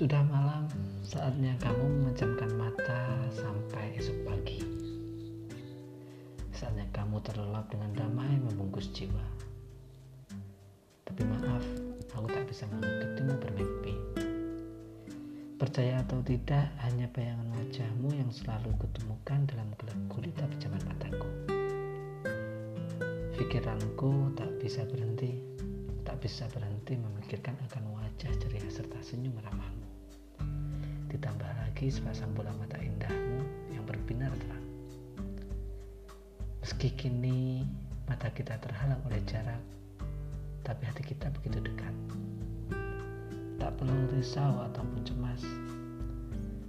Sudah malam, saatnya kamu memejamkan mata sampai esok pagi. Saatnya kamu terlelap dengan damai membungkus jiwa. Tapi maaf, aku tak bisa mengikutimu bermimpi. Percaya atau tidak, hanya bayangan wajahmu yang selalu kutemukan dalam gelap gulita pejaman mataku. Pikiranku tak bisa berhenti, tak bisa berhenti memikirkan akan wajah ceria serta senyum ramahmu. Ditambah lagi sepasang bola mata indahmu yang berbinar terang. Meski kini mata kita terhalang oleh jarak, tapi hati kita begitu dekat. Tak perlu risau ataupun cemas,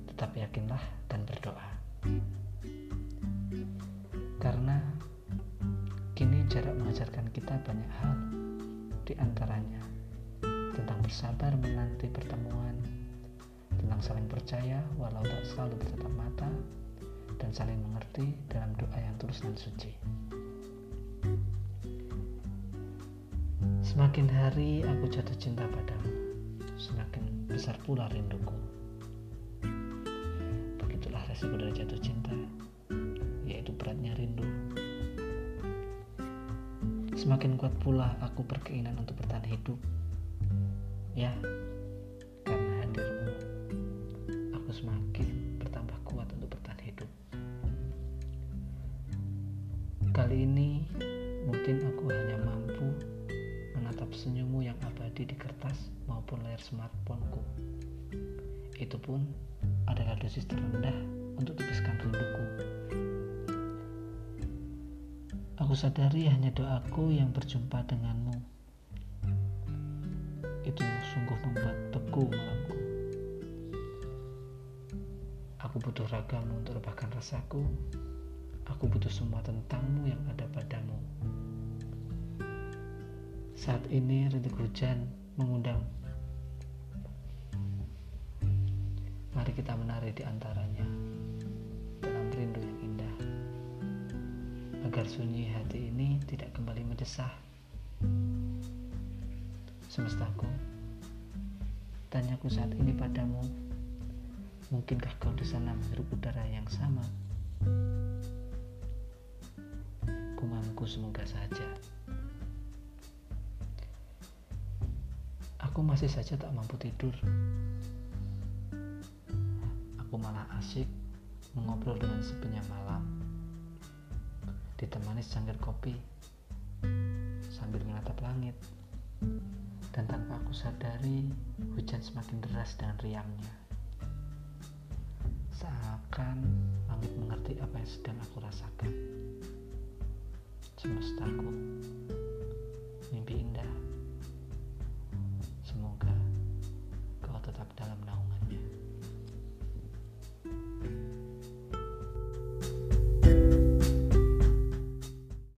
tetapi yakinlah dan berdoa. Karena kini jarak mengajarkan kita banyak hal, di antaranya tentang bersabar menanti pertemuan, tentang saling percaya walau tak selalu bertatap mata, dan saling mengerti dalam doa yang tulus dan suci. Semakin hari aku jatuh cinta padamu, semakin besar pula rinduku. Begitulah resiko dari jatuh cinta, yaitu beratnya rindu. Semakin kuat pula aku berkeinginan untuk bertahan hidup. Ya, Ini mungkin aku hanya mampu menatap senyummu yang abadi di kertas maupun layar smartphoneku. Itu pun adalah dosis terendah untuk tuliskan rinduku. Aku sadari hanya doaku yang berjumpa denganmu. Itu sungguh membuat beku malamku. Aku butuh ragamu untuk rebahkan rasaku. Aku butuh semua tentangmu yang ada padamu. Saat ini rintik hujan mengundang. Mari kita menari di antaranya dalam rindu yang indah. Agar sunyi hati ini tidak kembali mendesah. Semestaku, tanyaku saat ini padamu, mungkinkah kau di sana menghirup udara yang sama? Kumamku semoga saja. Aku masih saja tak mampu tidur. Aku malah asyik mengobrol dengan sepinya malam. Ditemani secangkir kopi sambil menatap langit. Dan tanpa aku sadari, hujan semakin deras dengan riangnya. Seakan langit mengerti apa yang sedang aku rasakan. to a stackle.